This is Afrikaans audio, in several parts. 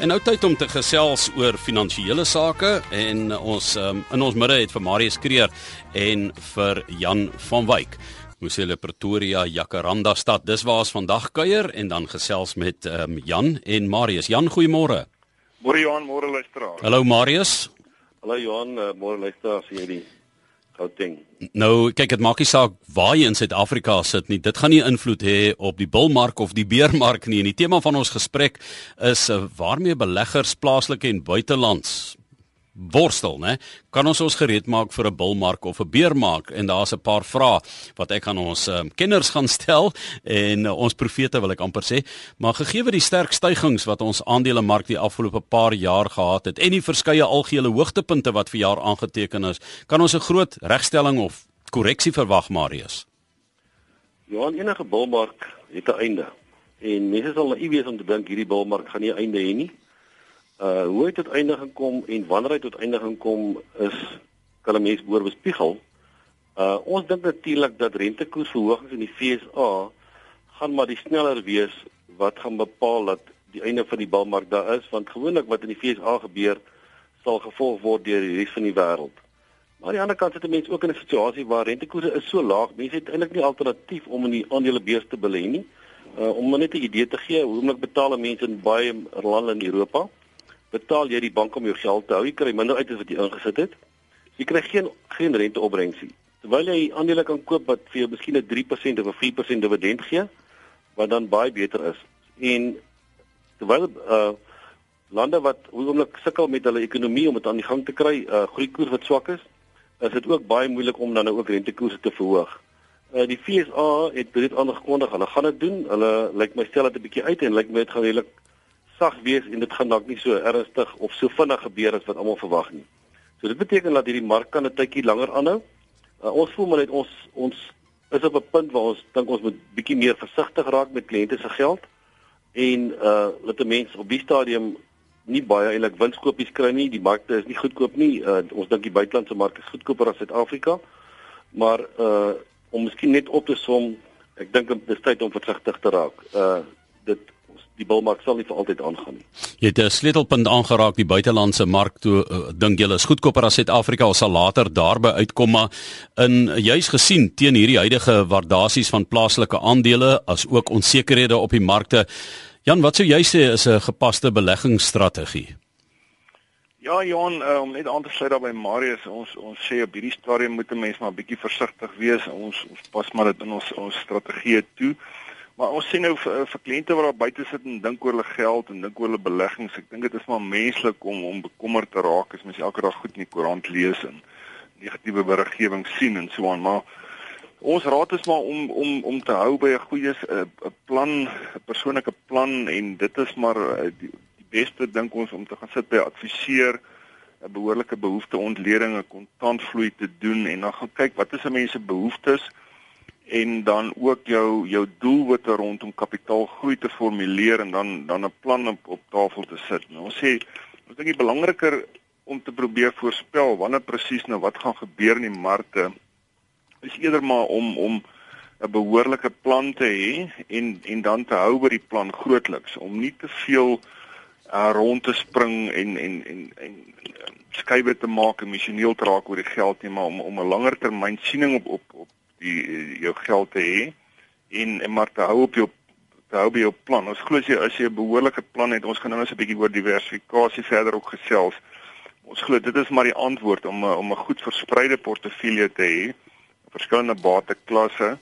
En nou tyd om te gesels oor finansiële sake en ons um, in ons midde het vir Marius Kreer en vir Jan van Wyk. Ons sê Pretoria, Jacaranda stad. Dis waar ons vandag kuier en dan gesels met um, Jan en Marius. Jan, goeiemôre. Môre Johan, môre luisteraar. Hallo Marius. Hallo Johan, uh, môre luisteraar, sien jy die Gauteng. Nou, kyk, dit maak nie saak waar jy in Suid-Afrika sit nie. Dit gaan nie invloed hê op die bulmark of die beermark nie. En die tema van ons gesprek is uh, waarmee beleggers plaaslike en buitelands worstel, né? Kan ons ons gereed maak vir 'n bulmark of 'n beermark? En daar's 'n paar vrae wat ek aan ons um, kenners gaan stel en uh, ons profete wil ek amper sê, maar gegee word die sterk stygings wat ons aandelemark die afgelope paar jaar gehad het en die verskeie algehele hoogtepunte wat vir jaar aangeteken is, kan ons 'n groot regstelling of korreksie verwag, Marius? Ja, enige bulmark het 'n einde. En mense sal naïef wees om te dink hierdie bulmark gaan nie 'n einde hê nie uh hoe het dit eindiging kom en wanneer hy tot eindiging kom is kan 'n mens behoor bespiegel. Uh ons dink natuurlik dat rentekoersverhogings in die FSA gaan maar die sneller wees wat gaan bepaal dat die einde van die bulmark daar is want gewoonlik wat in die FSA gebeur sal gevolg word deur die res van die wêreld. Maar aan die ander kant sit 'n mens ook in 'n situasie waar rentekoerse is so laag, mense het eintlik nie alternatief om in die aandelebeurs te belê nie. Uh om net 'n idee te gee, hoe moet betaal mense in baie lande in Europa? Betaal jy die bank om jou geld te hou. Jy kry minder uit as wat jy ingesit het. Jy kry geen geen renteopbrengsie. Terwyl jy aandele kan koop wat vir jou miskien 'n 3% of 'n 4% dividend gee, wat dan baie beter is. En terwyl uh lande wat oomblik sukkel met hulle ekonomie om dit aan die gang te kry, uh groeikoers wat swak is, is dit ook baie moeilik om dan nou ook rentekoerse te verhoog. Uh die FSA het dit aangekondig, hulle gaan dit doen. Hulle lyk my stel dit 'n bietjie uit en lyk my dit gaan redelik sag wees en dit gaan dalk nie so ernstig of so vinnig gebeur as wat almal verwag nie. So dit beteken dat hierdie mark kan 'n tydjie langer aanhou. Uh, ons voel maar net ons ons is op 'n punt waar ons dink ons moet bietjie meer versigtig raak met kliënte se geld en uh laat 'n mens op die stadium nie baie eintlik winskoopies kry nie. Die markte is nie goedkoop nie. Uh ons dink die buitelandse mark is goedkoper as Suid-Afrika. Maar uh om miskien net op te som, ek dink dit is tyd om versigtig te raak. Uh dit die bulmark sal nie vir altyd aangaan nie. Jy het 'n sleutelpunt aangeraak die buitelandse mark toe uh, dink jy is goedkoper as Suid-Afrika of sal later daarby uitkom maar in juis gesien teen hierdie huidige waardasies van plaaslike aandele as ook onsekerhede op die markte. Jan, wat sou jy sê is 'n gepaste beleggingsstrategie? Ja, Johan, uh, om net aan te sluit daarby Marius, ons ons sê op hierdie stadium moet 'n mens maar bietjie versigtig wees. Ons ons pas maar dit in ons ons strategie toe. Maar ons sien nou vir, vir kliënte wat daar buite sit en dink oor hulle geld en dink oor hulle beleggings, ek dink dit is maar menslik om om bekommerd te raak as mens elke dag goed in die koerant lees en negatiewe beriggewing sien en so aan, maar ons raad is maar om om om te hou by 'n goeie 'n plan, 'n persoonlike plan en dit is maar eh, die, die beste dink ons om te gaan sit by adviseer 'n behoorlike behoefteontleding, 'n kontantvloei te doen en dan gaan kyk wat is 'n mens se behoeftes en dan ook jou jou doelwitte rondom kapitaalgroei te formuleer en dan dan 'n plan op, op tafel te sit. Nou ons sê ons dink dit belangriker om te probeer voorspel wanneer presies nou wat gaan gebeur in die markte is eerder maar om om 'n behoorlike plan te hê en en dan te hou by die plan grootliks om nie te veel uh, rond te spring en en en en skuwe te maak emosioneel te raak oor die geld nie maar om om 'n langer termyn siening op op op die jou geld te hê en en maar te hou op jou te hou by jou plan. Ons glo as jy as jy 'n behoorlike plan het, ons gaan nou net 'n bietjie oor diversifikasie verder ook gesels. Ons glo dit is maar die antwoord om om 'n goed verspreide portefeulje te hê, verskillende bateklasse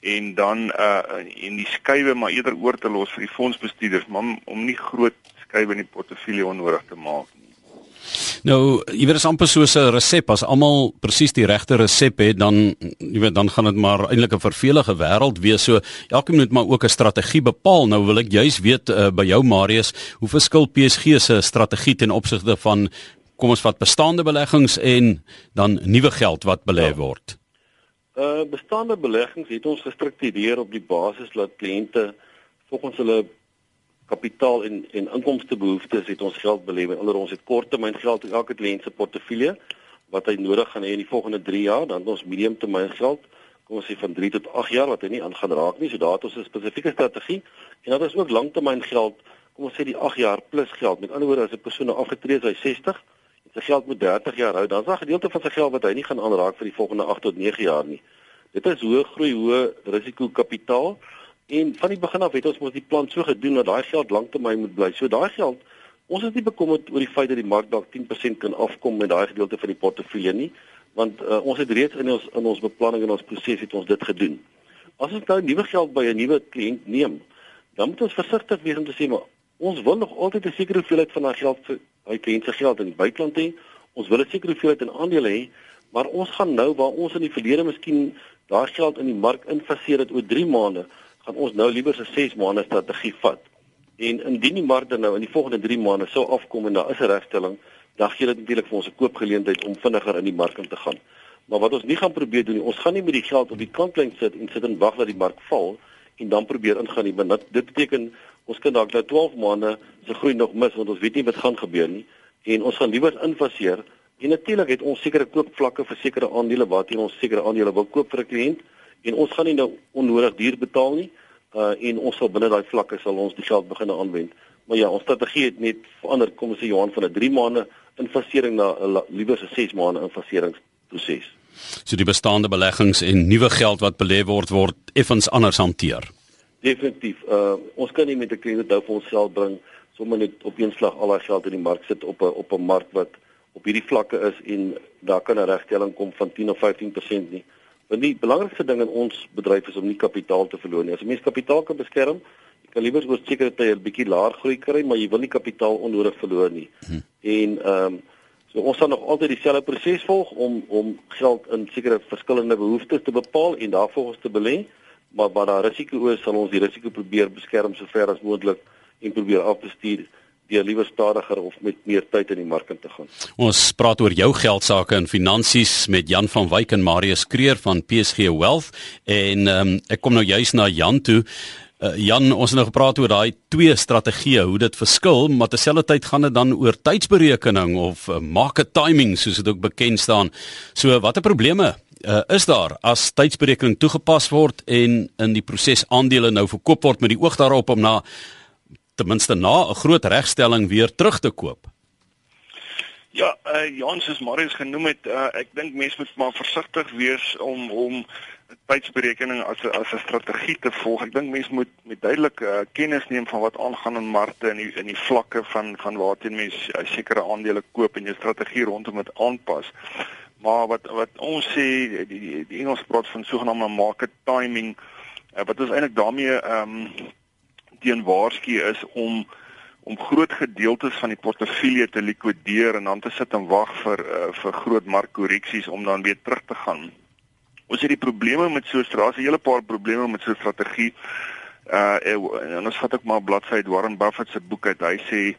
en dan uh en die skuwe maar eerder oor te los vir die fondsbestuurders, maar om nie groot skuwe in die portefeulje onnodig te maak nie. Nou, jy weet dit is amper soos 'n resep as almal presies die regte resep het, dan jy weet dan gaan dit maar eintlik 'n vervelige wêreld wees. So elkeen moet maar ook 'n strategie bepaal. Nou wil ek juis weet uh, by jou Marius, hoe verskil PSG se strategie ten opsigte van kom ons vat bestaande beleggings en dan nuwe geld wat belê ja. word? Uh bestaande beleggings het ons gestruktureer op die basis dat kliënte volgens hulle kapitaal en en inkomstebehoeftes het ons geld belê. Onder ons het korttermyn geld in elke kliënt se portefeulje wat hy nodig gaan hê in die volgende 3 jaar, dan ons mediumtermyn geld, kom ons sê van 3 tot 8 jaar wat hy nie aan gaan raak nie. So daar het ons 'n spesifieke strategie en dan is ook langtermyn geld kom ons sê die 8 jaar plus geld. Met ander woorde as 'n persoon nou afgetree is hy 60 en sy geld moet 30 jaar hou, dan is daar 'n gedeelte van sy geld wat hy nie gaan aanraak vir die volgende 8 tot 9 jaar nie. Dit is hoë groei, hoë risiko kapitaal en van die begin af het ons mos die plan so gedoen dat daai geld lanktermyn moet bly. So daai geld Ons is nie bekommerd oor die feit dat die mark dalk 10% kan afkom met daai gedeelte van die portefeulje nie, want uh, ons het reeds in ons in ons beplanning en ons proses het ons dit gedoen. As ons nou nuwe geld by 'n nuwe kliënt neem, dan moet ons versigtig wees om te sê maar ons wil nog altyd 'n sekere hoeveelheid van daai geld vir hy kliënt se geld in die buiteland hê. Ons wil 'n sekere hoeveelheid in aandele hê, maar ons gaan nou waar ons in die verlede miskien daai geld in die mark infaseer het oor 3 maande, gaan ons nou liewer 'n 6 maande strategie vat. En indien die mark dan nou in die volgende 3 maande sou afkom en daar is 'n regstelling, dan gee dit natuurlik vir ons 'n koopgeleentheid om vinniger in die mark in te gaan. Maar wat ons nie gaan probeer doen nie, ons gaan nie met die geld op die kantlyn sit en sit en wag dat die mark val en dan probeer ingaan nie. Want dit beteken ons kan dalk nou 12 maande se groei nog mis want ons weet nie wat gaan gebeur nie en ons gaan liewer infaseer. En natuurlik het ons sekere koopvlakke vir sekere aandele waarteen ons sekere aandele wil koop vir 'n kliënt en ons gaan nie nou onnodig duur betaal nie uh en ons sal binne daai vlakke sal ons die geld begin aanwend. Maar ja, ons strategie het net verander, kom ons sê Johan van 'n 3 maande investering na 'n liewer se 6 maande investeringsproses. So die bestaande beleggings en nuwe geld wat belê word word effens anders hanteer. Definitief. Uh ons kan nie met 'n kliënt nou vir onsself bring sommer net op een slag al daai geld in die mark sit op 'n op 'n mark wat op hierdie vlakke is en daar kan 'n regstelling kom van 10 of 15% nie. Want die belangrikste ding in ons bedryf is om nie kapitaal te verloor nie. As 'n mens kapitaal kan beskerm, jy kan liewer oor sekere tye 'n bietjie laer groei kry, maar jy wil nie kapitaal onnodig verloor nie. Hmm. En ehm um, so ons sal nog altyd dieselfde proses volg om om geld in sekere verskillende behoeftes te bepaal en daarvolgens te belê, maar waar daar risiko is, sal ons die risiko probeer beskerm so ver as moontlik en probeer afbestuur deur liewer stadiger of met meer tyd in die mark in te gaan. Ons praat oor jou geld sake en finansies met Jan van Wyk en Marius Kreer van PSG Wealth en um, ek kom nou juis na Jan toe. Uh, Jan, ons het nou gepraat oor daai twee strategieë, hoe dit verskil, maar terselfdertyd gaan dit dan oor tydsberekening of uh, market timing soos dit ook bekend staan. So watter probleme uh, is daar as tydsberekening toegepas word en in die proses aandele nou verkoop word met die oog daarop om na ten minste na 'n groot regstelling weer terug te koop. Ja, uh, Jans is Marius genoem het, uh, ek dink mense moet maar versigtig wees om om tydsberekening as as 'n strategie te volg. Ek dink mense moet met duidelik uh, kennis neem van wat aangaan in markte en in die vlakke van van waarteen mense uh, sekere aandele koop en jou strategie rondom dit aanpas. Maar wat wat ons sê die die, die Engels praat van sogenaamde market timing uh, wat ons eintlik daarmee ehm um, teen waarsku is om om groot gedeeltes van die portefeulje te likwideer en dan te sit en wag vir uh, vir groot markkorreksies om dan weer terug te gaan. Ons het die probleme met so 'n strategie, 'n hele paar probleme met so 'n strategie. Uh en ons vat ook maar bladsy Warren Buffett se boek uit. Hy sê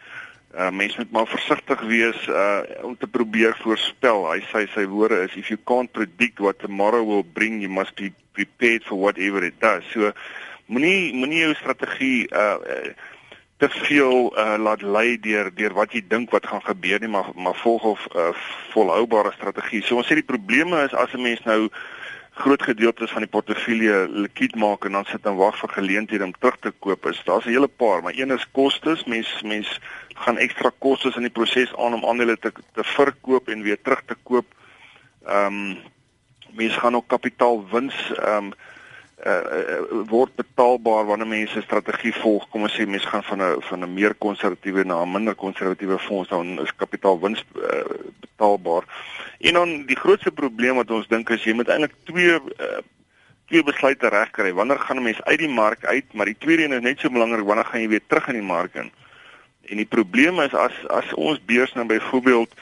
uh mense moet maar versigtig wees uh om te probeer voorspel. Hy sê sy woorde is if you can't predict what tomorrow will bring, you must be prepared for whatever it does. So moenie moenie jou strategie uh te veel uh laat lei deur deur wat jy dink wat gaan gebeur nie maar maar volg of 'n uh, volhoubare strategie. So ons sê die probleme is as 'n mens nou groot gedeeltes van die portefeulje likwid maak en dan sit en wag vir geleenthede om terug te koop is. Daar's 'n hele paar, maar een is kostes. Mens mens gaan ekstra kostes in die proses aan om aandele te te verkoop en weer terug te koop. Ehm um, mens gaan ook kapitaalwins ehm um, uh, word betaalbaar wanneer mense 'n strategie volg. Kom ons sê mense gaan van 'n van 'n meer konservatiewe na 'n minder konservatiewe fonds dan is kapitaalwins uh, betaalbaar. En dan die grootste probleem wat ons dink is jy moet eintlik twee uh, twee besluite regkry. Wanneer gaan 'n mens uit die mark uit? Maar die tweede een is net so belangrik, wanneer gaan jy weer terug in die mark in? En die probleem is as as ons beurs nou byvoorbeeld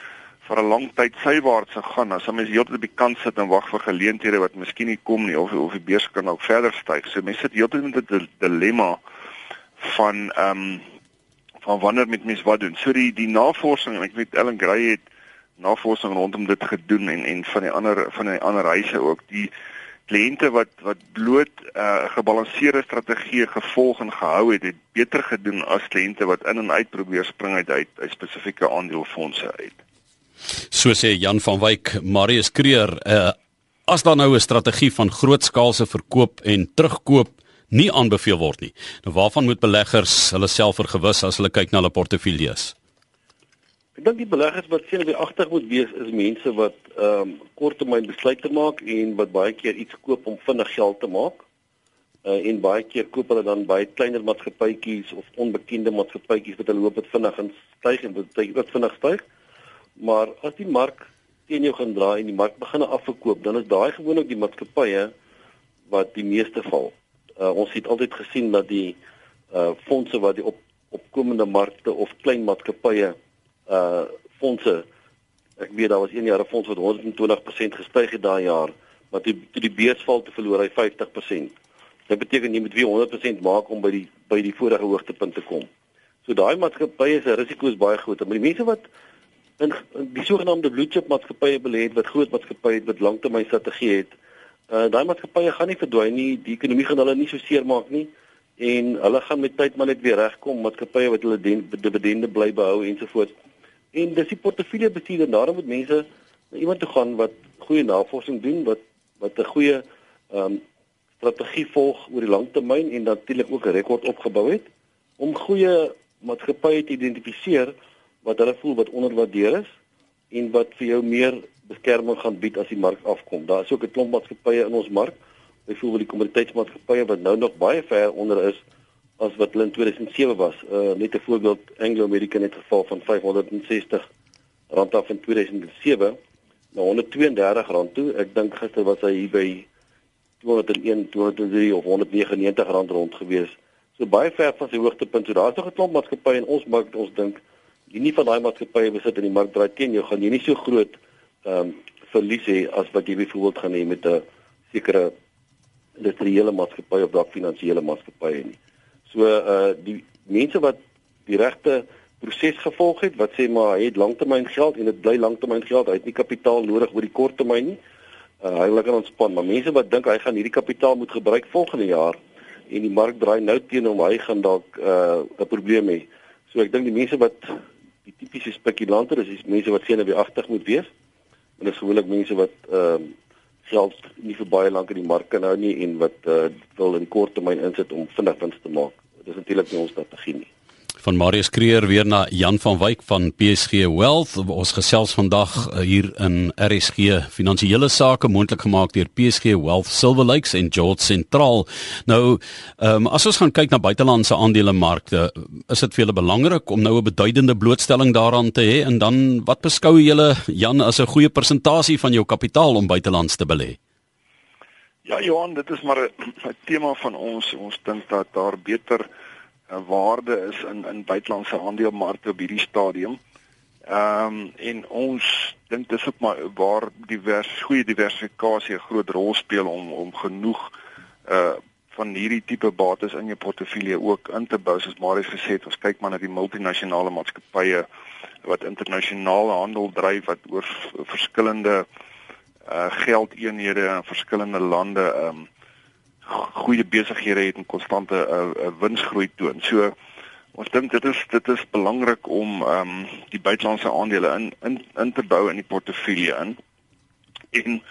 vir 'n lang tyd sywaarts gegaan. As mense heeltyd op die kant sit en wag vir geleenthede wat miskien nie kom nie of of die beurs kan ook verder styg. So mense sit heeltyd met 'n dilemma van ehm um, van wanneer met mense wat doen. So die die navorsing en ek weet Ellen Gray het navorsing rondom dit gedoen en en van die ander van die ander huise ook die kliënte wat wat bloot 'n uh, gebalanseerde strategie gevolg en gehou het, het beter gedoen as kliënte wat in en uit probeer spring uit uit, uit spesifieke aandelefondse uit. So sê Jan van Wyk, Marius Kreer, uh, as daar nou 'n strategie van grootskaalse verkoop en terugkoop nie aanbeveel word nie. Nou waarvan moet beleggers hulle self vergewis as hulle kyk na hulle portefeuilles? Ek dink die beleggers wat sien wie agter moet wees is mense wat ehm um, korttermyn besluite maak en wat baie keer iets koop om vinnig geld te maak. Uh, en baie keer koop hulle dan baie kleiner maatskappytjies of onbekende maatskappytjies wat hulle hoop dit vinnig gaan styg en dit ook vinnig styg. Maar as die mark teen jou gaan draai en die mark begin afverkoop, dan is daai gewoonlik die maatskappye wat die meeste val. Uh, ons het altyd gesien dat die uh fondse wat die op opkomende markte of klein maatskappye uh fondse ek weet daar was een jaar 'n fonds wat 120% gestyg het daai jaar, maar toe toe die beurs val te verloor hy 50%. Dit beteken jy moet weer 100% maak om by die by die vorige hoogtepunt te kom. So daai maatskappye se risiko is baie groot, maar die mense wat in, in die sogenaamde blue chip maatskappye belê het wat groot maatskappye het wat langtermynstrategie het, uh daai maatskappye gaan nie verdwyn nie, die ekonomie gaan hulle nie so seer maak nie en hulle gaan met tyd maar net weer regkom, maatskappye wat hulle dividende bly behou ensovoorts. En dis die portefeulje bestuurder, daarom moet mense na iemand toe gaan wat goeie navorsing doen, wat wat 'n goeie ehm um, strategie volg oor die lang termyn en natuurlik ook 'n rekord opgebou het om goeie maatskappye te identifiseer wat hulle voel wat onderwaardeer is en wat vir jou meer beskerming gaan bied as die mark afkom. Daar is ook 'n klomp maatskappye in ons mark, byvoorbeeld die kommoditeitsmaatskappye wat nou nog baie ver onder is as wat hulle in 2007 was. Uh net 'n voorbeeld Anglo American het geval van 560 rand af in 2007 na 132 rand toe. Ek dink gister was hy hier by 201, 203 of 199 rand rond gewees. So baie ver van sy hoogtepunt. So daar's nog 'n klomp maatskappye in ons mark wat ons dink nie van daai maatskappye besit in die mark draai teen jou gaan jy nie so groot ehm um, verlies hê as wat jy byvoorbeeld gaan hê met 'n sekere industriële maatskappy of dalk finansiële maatskappye nie. So uh die mense wat die regte proses gevolg het wat sê maar hy het langtermyn geld en dit bly langtermyn geld, hy het nie kapitaal nodig oor die korttermyn nie. Uh hy lekker ontspan, maar mense wat dink hy gaan hierdie kapitaal moet gebruik volgende jaar en die mark draai nou teen hom, hy gaan dalk uh 'n probleem hê. So ek dink die mense wat die tipiese spekulante is, is mense wat sien wie agtig moet wees. En dis gewoonlik mense wat ehm uh, geld nie vir baie lank in die mark kan hou nie en wat uh, wil in kort termyn insit om vinnig wins te maak. Dit is natuurlik nie ons strategie nie van Marius Kreer weer na Jan van Wyk van PSG Wealth. Ons gesels vandag eh, hier in RSG Finansiële Sake moontlik gemaak deur PSG Wealth Silver Lakes en George Central. Nou, ehm um, as ons gaan kyk na buitelandse aandelemarkte, is dit vir julle belangrik om nou 'n beduidende blootstelling daaraan te hê en dan wat beskou julle Jan as 'n goeie persentasie van jou kapitaal om buitelands te belê? Ja Johan, dit is maar 'n tema van ons. Ons dink dat daar beter waarde is in in buitelandse aandelemarkte op hierdie stadium. Ehm um, en ons dink dis ook maar waar divers goeie diversifikasie 'n groot rol speel om om genoeg uh van hierdie tipe bates in jou portefeulje ook in te bou soos Marius gesê het ons kyk maar na die multinasjonale maatskappye wat internasionale handel dryf wat oor verskillende uh geldeenhede in verskillende lande ehm um, goeie besighede het en konstante uh, uh, winsgroei toon. So ons dink dit is dit is belangrik om um, die buitelandse aandele in in in te bou in die portefeulje in. En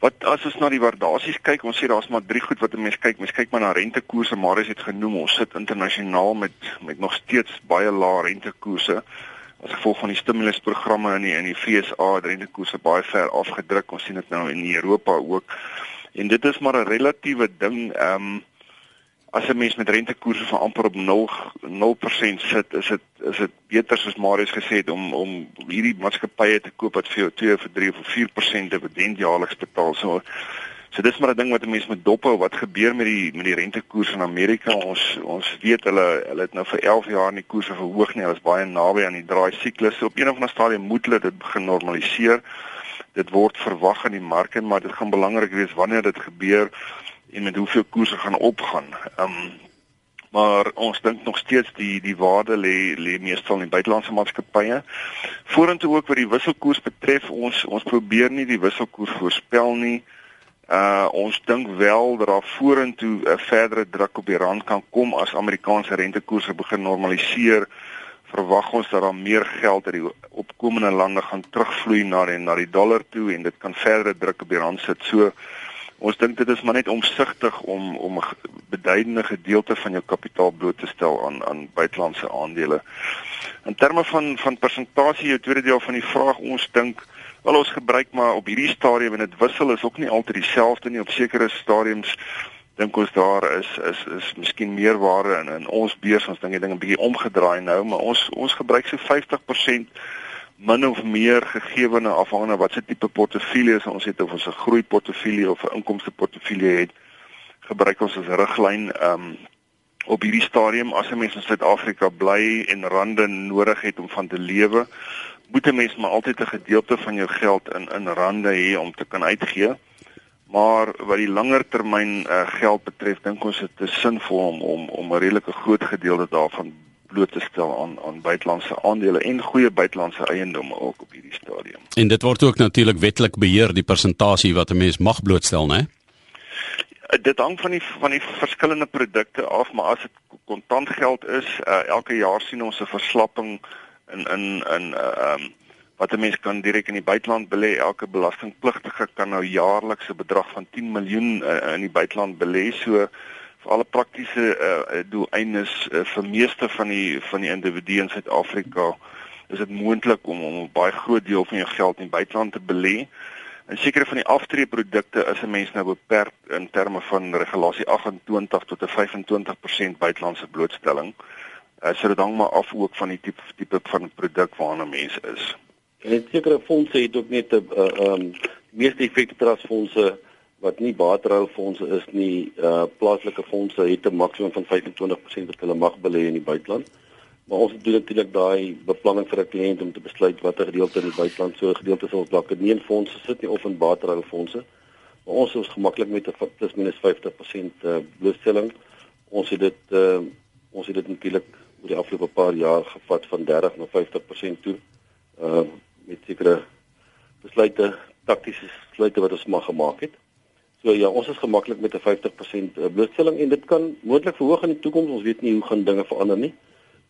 wat as ons na die waardasies kyk, ons sê daar's maar drie goed wat 'n mens kyk. Mens kyk maar na rentekoerse, Marius het genoem, ons sit internasionaal met met nog steeds baie lae rentekoerse as gevolg van die stimulusprogramme in die in die FSA, rentekoerse baie ver afgedruk. Ons sien dit nou in Europa ook. En dit is maar 'n relatiewe ding. Ehm um, as 'n mens met rentekoerse van amper op 0 0% sit, is dit is dit beter soos Marius gesê het om om hierdie maatskappye te koop wat vir jou 2 of 3 of 4% dividend jaarliks betaal. So so dis maar 'n ding wat 'n mens moet dop hou wat gebeur met die met die rentekoers in Amerika. Ons ons weet hulle hulle het nou vir 11 jaar nie koerse verhoog nie. Hulle is baie naby aan die draai siklus. So op een of ander stadium moet hulle dit begin normaliseer dit word verwag in die mark en maar dit gaan belangrik wees wanneer dit gebeur en met hoeveel koerse gaan opgaan. Ehm um, maar ons dink nog steeds die die waarde lê lê meestal in buitelandse maatskappye. Vorentoe ook wat die wisselkoers betref, ons ons probeer nie die wisselkoers voorspel nie. Uh ons dink wel dat daar vorentoe 'n verdere druk op die rand kan kom as Amerikaanse rentekoerse begin normaliseer verwag ons dat daar meer geld uit die opkomende lande gaan terugvloei na die na die dollar toe en dit kan verdere druk op die rand sit. So Ons dink dit is maar net omsigtig om om 'n beduidende gedeelte van jou kapitaal bloot te stel aan aan buitelandse aandele. In terme van van persentasie, jou tweede deel van die vraag, ons dink wel ons gebruik maar op hierdie stadium en dit wissel is ook nie altyd dieselfde nie op sekere stadiums dink ons daar is is is miskien meer waarde in in ons beurs ons dink die ding 'n bietjie omgedraai nou maar ons ons gebruik so 50% min of meer gegee na afhangende wat se tipe portefeulje ons het of ons 'n groei portefeulje of 'n inkomste portefeulje het gebruik ons as riglyn um op hierdie stadium. As 'n mens in Suid-Afrika bly en rande nodig het om van te lewe moet 'n mens maar altyd 'n gedeelte van jou geld in in rande hê om te kan uitgee maar wat die langer termyn uh, geld betref dink ons dit is sinvol om om om 'n redelike groot gedeelte daarvan bloot te stel aan aan buitelandse aandele en goeie buitelandse eiendomme ook op hierdie stadium. En dit word ook natuurlik wetlik beheer die persentasie wat 'n mens mag blootstel, né? Eh, dit hang van die van die verskillende produkte af, maar as dit kontant geld is, uh, elke jaar sien ons 'n verslapping in in in uh, um wat 'n mens kan direk in die buiteland belê. Elke belastingpligtige kan nou jaarliks 'n bedrag van 10 miljoen uh, in die buiteland belê. So vir alle praktiese uh, doeleindes uh, vir meeste van die van die individue in Suid-Afrika is dit moontlik om om 'n baie groot deel van jou geld in die buiteland te belê. En sekere van die aftreeprodukte is 'n mens nou beperk in terme van regulasie 28 tot 'n 25% buitelandse blootstelling. Uh, so dit hang maar af ook van die tipe tipe van produk waarna mens is. En sekere fondse het ook net 'n uh, um meeste effekte trustfondse wat nie bateroufondse is nie, uh plaaslike fondse het 'n maksimum van 25% wat hulle mag belê in die buiteland. Maar ons doen natuurlik daai beplanning vir 'n kliënt om te besluit watter gedeelte in die buiteland so gedeelte sal dalk nie in fondse sit nie of in bateroufondse. Maar ons is gemaklik met 'n plus minus 50% uh blootstelling. Ons het dit uh ons het dit natuurlik oor die afgelope paar jaar gevat van 30 na 50% toe. Uh met sekere besluite, taktiese besluite wat ons mag gemaak het. So ja, ons is gemaklik met 'n 50% eh, blootstelling en dit kan moontlik verhoog in die toekoms. Ons weet nie hoe gaan dinge verander nie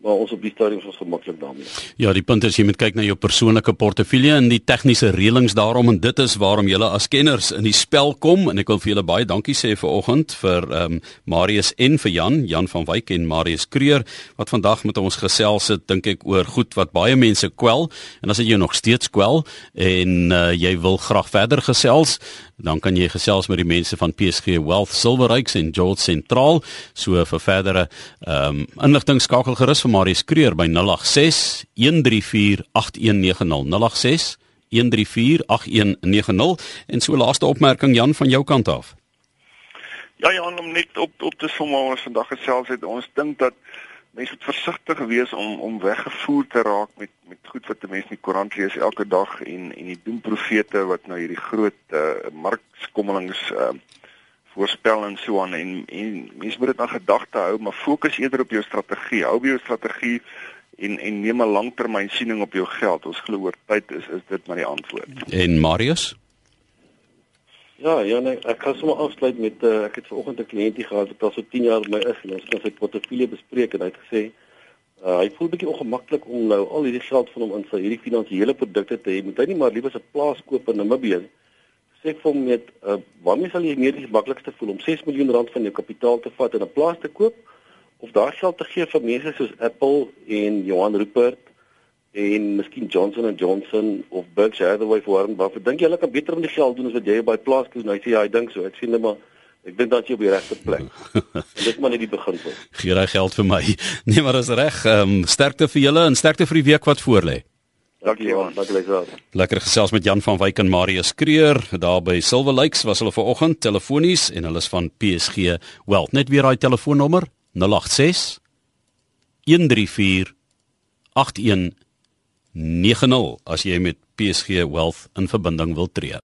maar ons op die stadium ons gemaklik daarmee. Ja, die punt is jy moet kyk na jou persoonlike portefeulje en die tegniese reëlings daarom en dit is waarom julle as kenners in die spel kom. En ek wil vir julle baie dankie sê vir oggend vir ehm um, Marius en vir Jan, Jan van Wyk en Marius Kreur wat vandag met ons gesels het dink ek oor goed wat baie mense kwel. En as dit jou nog steeds kwel en uh, jy wil graag verder gesels dan kan jy gesels met die mense van PSG Wealth Silverrikes en George Sentraal so vir verdere ehm um, inligting skakel gerus vir Marius Kreur by 086 134 8190 086 134 8190 en so laaste opmerking Jan van jou kant af. Ja Jan om net op op te som waar ons vandag gesels het. Ons dink dat mense moet versigtig wees om om weggevoer te raak met met goed wat mense in die koerant lees elke dag en en die doemprofete wat nou hierdie groot uh, markskommelings uh, voorspel en so aan en en mense moet dit aan gedagte hou maar fokus eerder op jou strategie hou by jou strategie en en neem 'n langtermynsiening op jou geld ons glo oor tyd is is dit maar die antwoord en Marius Ja, ja nee, ek kan sommer afsluit met uh, ek het vanoggend 'n kliëntie gehad wat al so 10 jaar by my is en ons het sy portefeulje bespreek en hy het gesê uh, hy voel bietjie ongemaklik om nou al hierdie geld van hom in sy hierdie finansiële produkte te hê. Moet hy nie maar liewer 'n plaas koop in Namibië? Sê vir hom net, uh, waarmee sal jy meer die maklikste voel om 6 miljoen rand van jou kapitaal te vat en 'n plaas te koop of daai geld te gee vir mense soos Apple en Johan Rupert en miskien Johnson & Johnson of Berkshire Hathaway vir Warren Buffett. Dink jy hulle kan beter om die geld doen as wat jy by plaas doen? Hy sê ja, hy dink so. Ek sien net maar ek dink dat jy op die regte plek. en dit maar net die begin van. Gee daai geld vir my. Nee, maar dis reg. Ehm um, sterkte vir julle en sterkte vir die week wat voorlê. Dankie Johan, dankie Lisa. Lekker gesels met Jan van Wyk en Marius Kreur daar by Silver Lakes was hulle vanoggend telefonies en hulle is van PSG. Wel, net weer daai telefoonnommer 086 134 81 90 as jy met PSG Wealth in verbinding wil tree.